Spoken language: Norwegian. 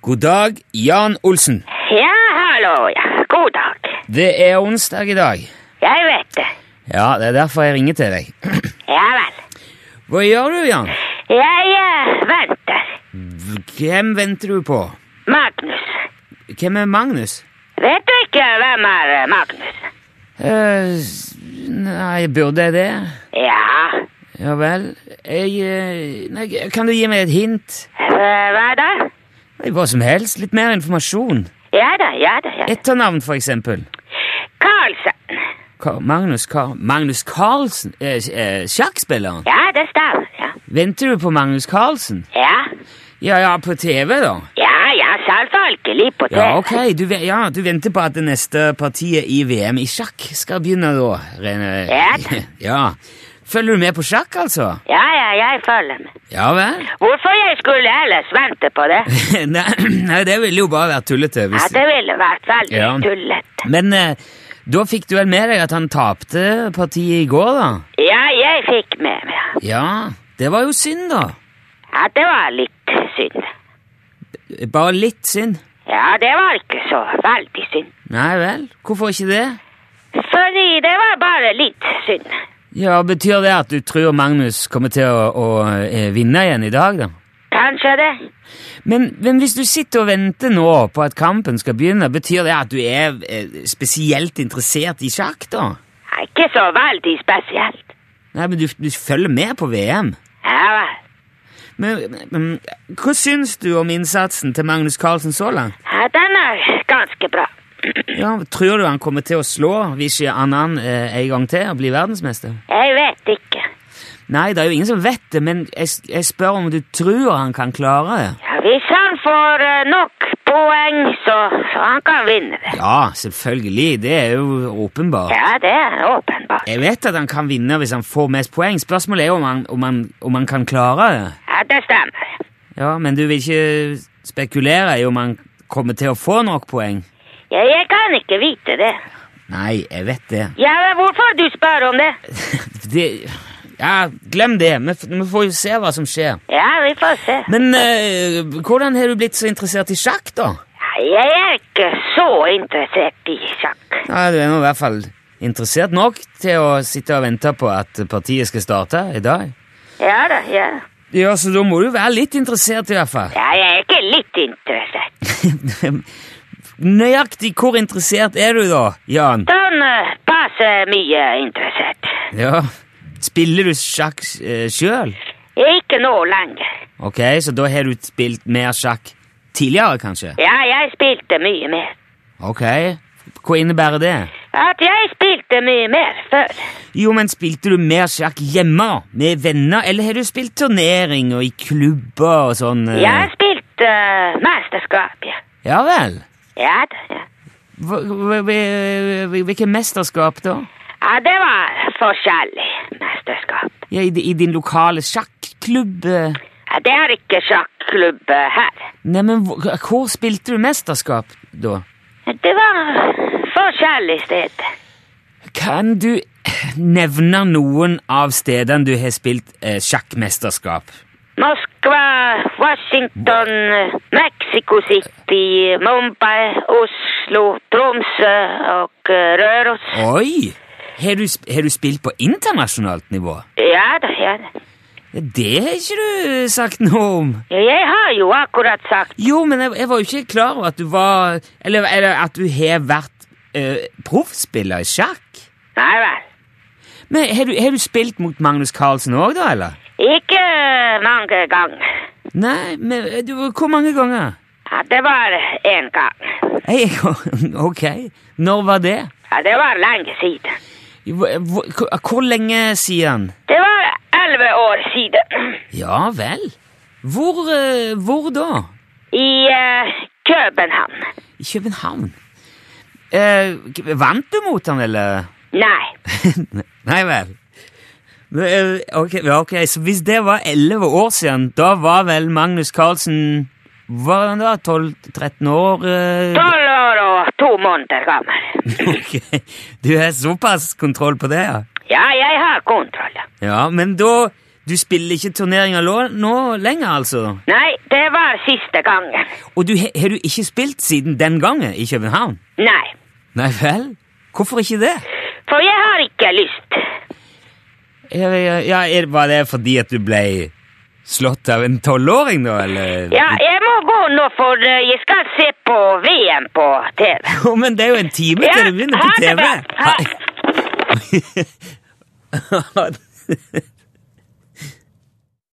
God dag, Jan Olsen. Ja, hallo, ja. God dag. Det er onsdag i dag. Jeg vet det. Ja, det er derfor jeg ringer til deg. Ja vel. Hva gjør du, Jan? Jeg eh, venter. Hvem venter du på? Magnus. Hvem er Magnus? Vet du ikke hvem er eh, Magnus? Eh, nei, burde jeg det? Ja. Ja vel. Jeg eh, Nei, kan du gi meg et hint? Eh, Hva da? Hva som helst. Litt mer informasjon. Ja da, ja da. ja. Etternavn, for eksempel. Carlsen. Ka Magnus Ka Magnus Carlsen? Eh, eh, sjakkspilleren? Ja, det stemmer. Ja. Venter du på Magnus Carlsen? Ja, Ja, ja, på TV, da? ja, ja selvfølgelig på TV. Ja, ok. Du, ja, du venter på at det neste partiet i VM i sjakk skal begynne, da? Rene. Ja. ja. Følger du med på sjakk, altså? Ja, ja, jeg følger med. Ja vel? Hvorfor jeg skulle ellers vente på det? nei, det ville jo bare vært tullete. Ja, det ville vært veldig Ja. tullete. Men eh, da fikk du vel med deg at han tapte partiet i går, da? Ja, jeg fikk med meg. Ja, det var jo synd, da. Ja, det var litt synd. Bare litt synd. Ja, det var ikke så veldig synd. Nei vel? Hvorfor ikke det? Fordi det var bare litt synd. Ja, Betyr det at du tror Magnus kommer til å, å eh, vinne igjen i dag, da? Kanskje det. Men, men hvis du sitter og venter nå på at kampen skal begynne, betyr det at du er eh, spesielt interessert i sjakk, da? Ikke så veldig spesielt. Nei, men du, du følger med på VM. Ja vel. Men, men hva syns du om innsatsen til Magnus Carlsen så langt? Ja, den er ganske bra. Ja, Tror du han kommer til å slå Vishy Annan eh, en gang til og bli verdensmester? Jeg vet ikke. Nei, det er jo ingen som vet det, men jeg, jeg spør om du tror han kan klare det? Ja, hvis han får eh, nok poeng, så, så han kan vinne det. Ja, selvfølgelig. Det er jo åpenbart. Ja, det er åpenbart. Jeg vet at han kan vinne hvis han får mest poeng. Spørsmålet er om han, om han, om han kan klare det. Ja, det stemmer. Ja, Men du vil ikke spekulere i om han kommer til å få nok poeng? Ja, jeg kan ikke vite det. Nei, jeg vet det. Ja, men hvorfor du spør om det? det ja, glem det. Vi, vi får jo se hva som skjer. Ja, vi får se. Men uh, hvordan har du blitt så interessert i sjakk, da? Jeg er ikke så interessert i sjakk. Ja, Du er nå i hvert fall interessert nok til å sitte og vente på at partiet skal starte i dag. Ja da, ja. Ja, Så da må du være litt interessert, i hvert fall. Ja, jeg er ikke litt interessert. Nøyaktig hvor interessert er du, da, Jan? Sånn passer passe mye interessert. Ja, Spiller du sjakk uh, sjøl? Ikke nå lenger. Ok, så da har du spilt mer sjakk tidligere, kanskje? Ja, jeg spilte mye mer. Ok, Hva innebærer det? At jeg spilte mye mer før. Jo, men Spilte du mer sjakk hjemme, med venner, eller har du spilt turnering og i klubber og sånn? eh? Jeg har spilt uh, mesterskap, ja. Ja vel? Ja da, Hvilke mesterskap, da? Ja, det var forskjellig mesterskap. Ja, i, I din lokale sjakklubb? eh? Ja, det er ikke sjakklubb her. Nei, men hvor, hvor spilte du mesterskap, da? Det var forskjellig sted. Kan du nevne noen av stedene du har spilt eh, sjakkmesterskap? Moskva, Washington, eh, Mexico City, Mumbai, Oslo, Tromsø og eh, Røros. Oi! Har du, har du spilt på internasjonalt nivå? Ja da, ja da. Det har ikke du sagt noe om. Jeg har jo akkurat sagt Jo, men jeg, jeg var jo ikke klar over at du var Eller, eller at du har vært eh, proffspiller i sjakk. Nei vel. Men har du, har du spilt mot Magnus Carlsen òg, da, eller? Ikke mange ganger. Nei, men eh, du, hvor mange ganger? Ja, det var en gang. Ei, ok. Når var det? Ja, det var lenge siden. Hvor, hvor, hvor lenge siden? Det var elleve år siden. Ja vel. Hvor, eh, hvor da? I uh, København. I København. Uh, vant du mot han, eller? Nei. Nei vel. Eh, Ok, så hvis det var 11 år siden, da var vel Magnus Carlsen Var han da 12-13 år? eh? Tolv år og to måneder gammel. Ok, Du har såpass kontroll på det, ja? Ja, jeg har kontroll. Ja, men da du spiller ikke turneringer nå lenger, altså? Nei, det var siste gangen. Og du, har du ikke spilt siden den gangen i København? Nei, Nei vel? Hvorfor ikke det? for jeg har ikke lyst. Ja, ja, ja, er, Var det fordi at du ble slått av en tolvåring, da, eller? Ja, jeg må gå nå, for eh, jeg skal se på VM på TV. Jo, men det er jo en time til det begynner på det TV. Ha- Ha-